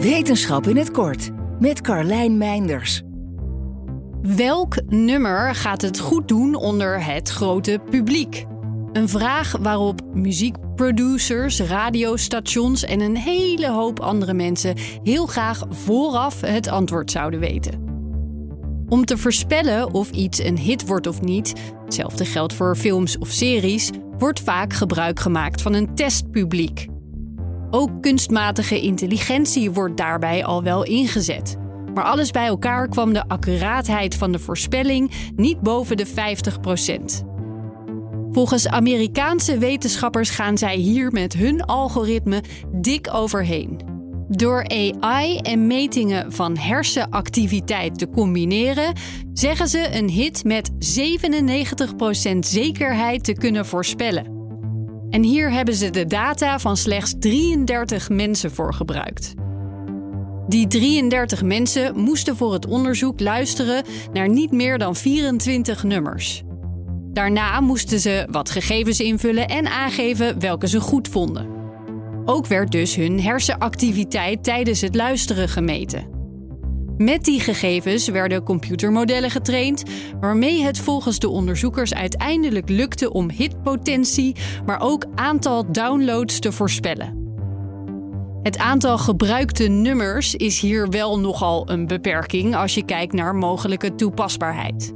Wetenschap in het kort met Carlijn Meinders. Welk nummer gaat het goed doen onder het grote publiek? Een vraag waarop muziekproducers, radiostations en een hele hoop andere mensen heel graag vooraf het antwoord zouden weten. Om te voorspellen of iets een hit wordt of niet, hetzelfde geldt voor films of series, wordt vaak gebruik gemaakt van een testpubliek. Ook kunstmatige intelligentie wordt daarbij al wel ingezet. Maar alles bij elkaar kwam de accuraatheid van de voorspelling niet boven de 50%. Volgens Amerikaanse wetenschappers gaan zij hier met hun algoritme dik overheen. Door AI en metingen van hersenactiviteit te combineren, zeggen ze een hit met 97% zekerheid te kunnen voorspellen. En hier hebben ze de data van slechts 33 mensen voor gebruikt. Die 33 mensen moesten voor het onderzoek luisteren naar niet meer dan 24 nummers. Daarna moesten ze wat gegevens invullen en aangeven welke ze goed vonden. Ook werd dus hun hersenactiviteit tijdens het luisteren gemeten. Met die gegevens werden computermodellen getraind, waarmee het volgens de onderzoekers uiteindelijk lukte om hitpotentie, maar ook aantal downloads te voorspellen. Het aantal gebruikte nummers is hier wel nogal een beperking als je kijkt naar mogelijke toepasbaarheid.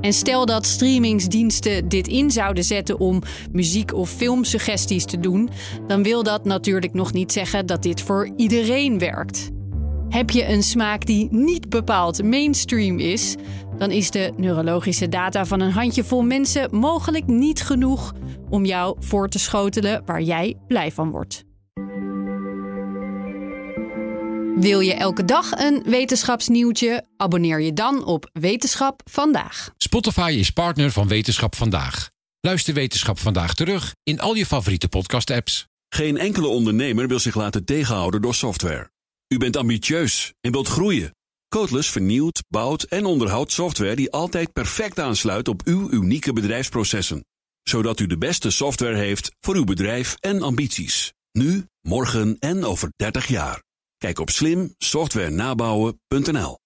En stel dat streamingsdiensten dit in zouden zetten om muziek- of filmsuggesties te doen, dan wil dat natuurlijk nog niet zeggen dat dit voor iedereen werkt. Heb je een smaak die niet bepaald mainstream is, dan is de neurologische data van een handjevol mensen mogelijk niet genoeg om jou voor te schotelen waar jij blij van wordt. Wil je elke dag een wetenschapsnieuwtje? Abonneer je dan op Wetenschap vandaag. Spotify is partner van Wetenschap vandaag. Luister Wetenschap vandaag terug in al je favoriete podcast-apps. Geen enkele ondernemer wil zich laten tegenhouden door software. U bent ambitieus en wilt groeien. Codeless vernieuwt, bouwt en onderhoudt software die altijd perfect aansluit op uw unieke bedrijfsprocessen. Zodat u de beste software heeft voor uw bedrijf en ambities. Nu, morgen en over 30 jaar. Kijk op slimsoftwarenabouwen.nl